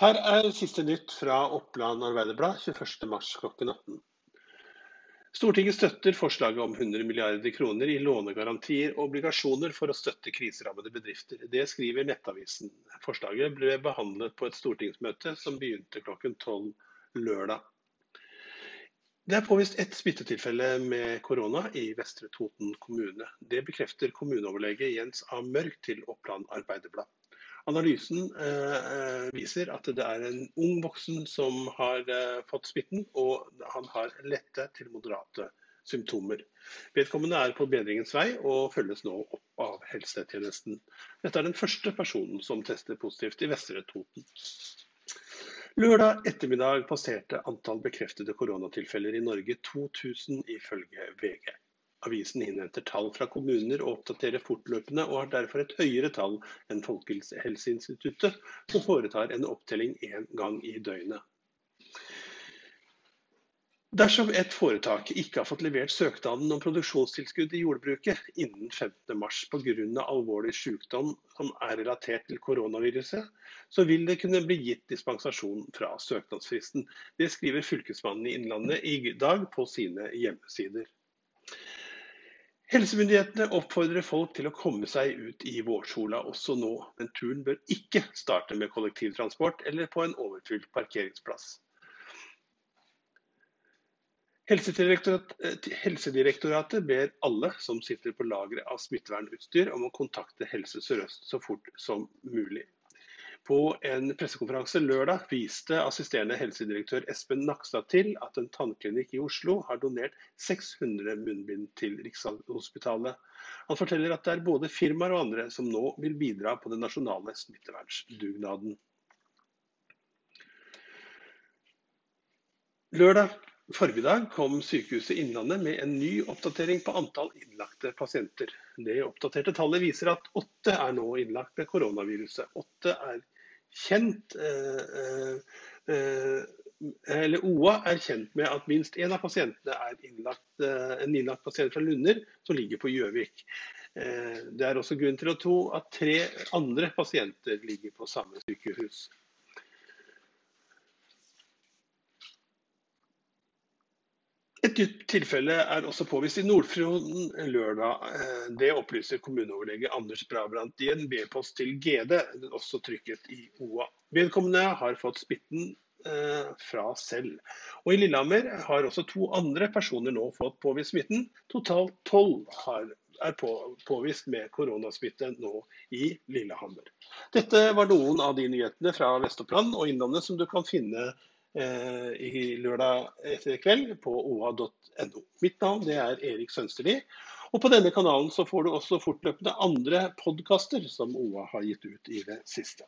Her er siste nytt fra Oppland Arbeiderblad 21.3 klokken 18. Stortinget støtter forslaget om 100 milliarder kroner i lånegarantier og obligasjoner for å støtte kriserammede bedrifter. Det skriver Nettavisen. Forslaget ble behandlet på et stortingsmøte som begynte klokken 12 lørdag. Det er påvist ett smittetilfelle med korona i Vestre Toten kommune. Det bekrefter kommuneoverlege Jens A. Mørk til Oppland Arbeiderblad. Analysen eh, viser at det er en ung voksen som har eh, fått smitten, og han har lette til moderate symptomer. Vedkommende er på bedringens vei og følges nå opp av helsetjenesten. Dette er den første personen som tester positivt i Vestre Toten. Lørdag ettermiddag passerte antall bekreftede koronatilfeller i Norge 2000 ifølge VG. Avisen innhenter tall fra kommuner og oppdaterer fortløpende, og har derfor et høyere tall enn Folkehelseinstituttet, som foretar en opptelling én gang i døgnet. Dersom et foretak ikke har fått levert søknaden om produksjonstilskudd i jordbruket innen 15.3 pga. alvorlig sykdom som er relatert til koronaviruset, så vil det kunne bli gitt dispensasjon fra søknadsfristen. Det skriver Fylkesmannen i Innlandet i dag på sine hjemmesider. Helsemyndighetene oppfordrer folk til å komme seg ut i vårsola også nå, men turen bør ikke starte med kollektivtransport eller på en overfylt parkeringsplass. Eh, Helsedirektoratet ber alle som sitter på lageret av smittevernutstyr om å kontakte Helse Sør-Øst så fort som mulig. På en pressekonferanse lørdag viste assisterende helsedirektør Espen Nakstad til at en tannklinikk i Oslo har donert 600 munnbind til Rikshospitalet. Han forteller at det er både firmaer og andre som nå vil bidra på den nasjonale smittevernsdugnaden. Lørdag formiddag kom Sykehuset Innlandet med en ny oppdatering på antall innlagte pasienter. Det oppdaterte tallet viser at åtte er nå innlagt med koronaviruset. Åtte er kjent eh, eh, eller OA er kjent med at minst én av pasientene er innlagt, eh, en innlagt pasient fra Lunder som ligger på Gjøvik. Eh, det er også grunn til å tro at tre andre pasienter ligger på samme sykehus. Et nytt tilfelle er også påvist i Nordfjorden lørdag. Eh, det opplyser kommuneoverlege Anders Brabrandt i en B-post til GD, også trykket i OA. Vedkommende har fått smitten eh, fra selv. Og I Lillehammer har også to andre personer nå fått påvist smitten. Totalt tolv er på, påvist med koronasmitte nå i Lillehammer. Dette var noen av de nyhetene fra Vest-Oppland og Innlandet som du kan finne i lørdag etter kveld på oa.no. Mitt navn det er Erik Sønsterli. Og på denne kanalen så får du også fortløpende andre podkaster som OA har gitt ut i det siste.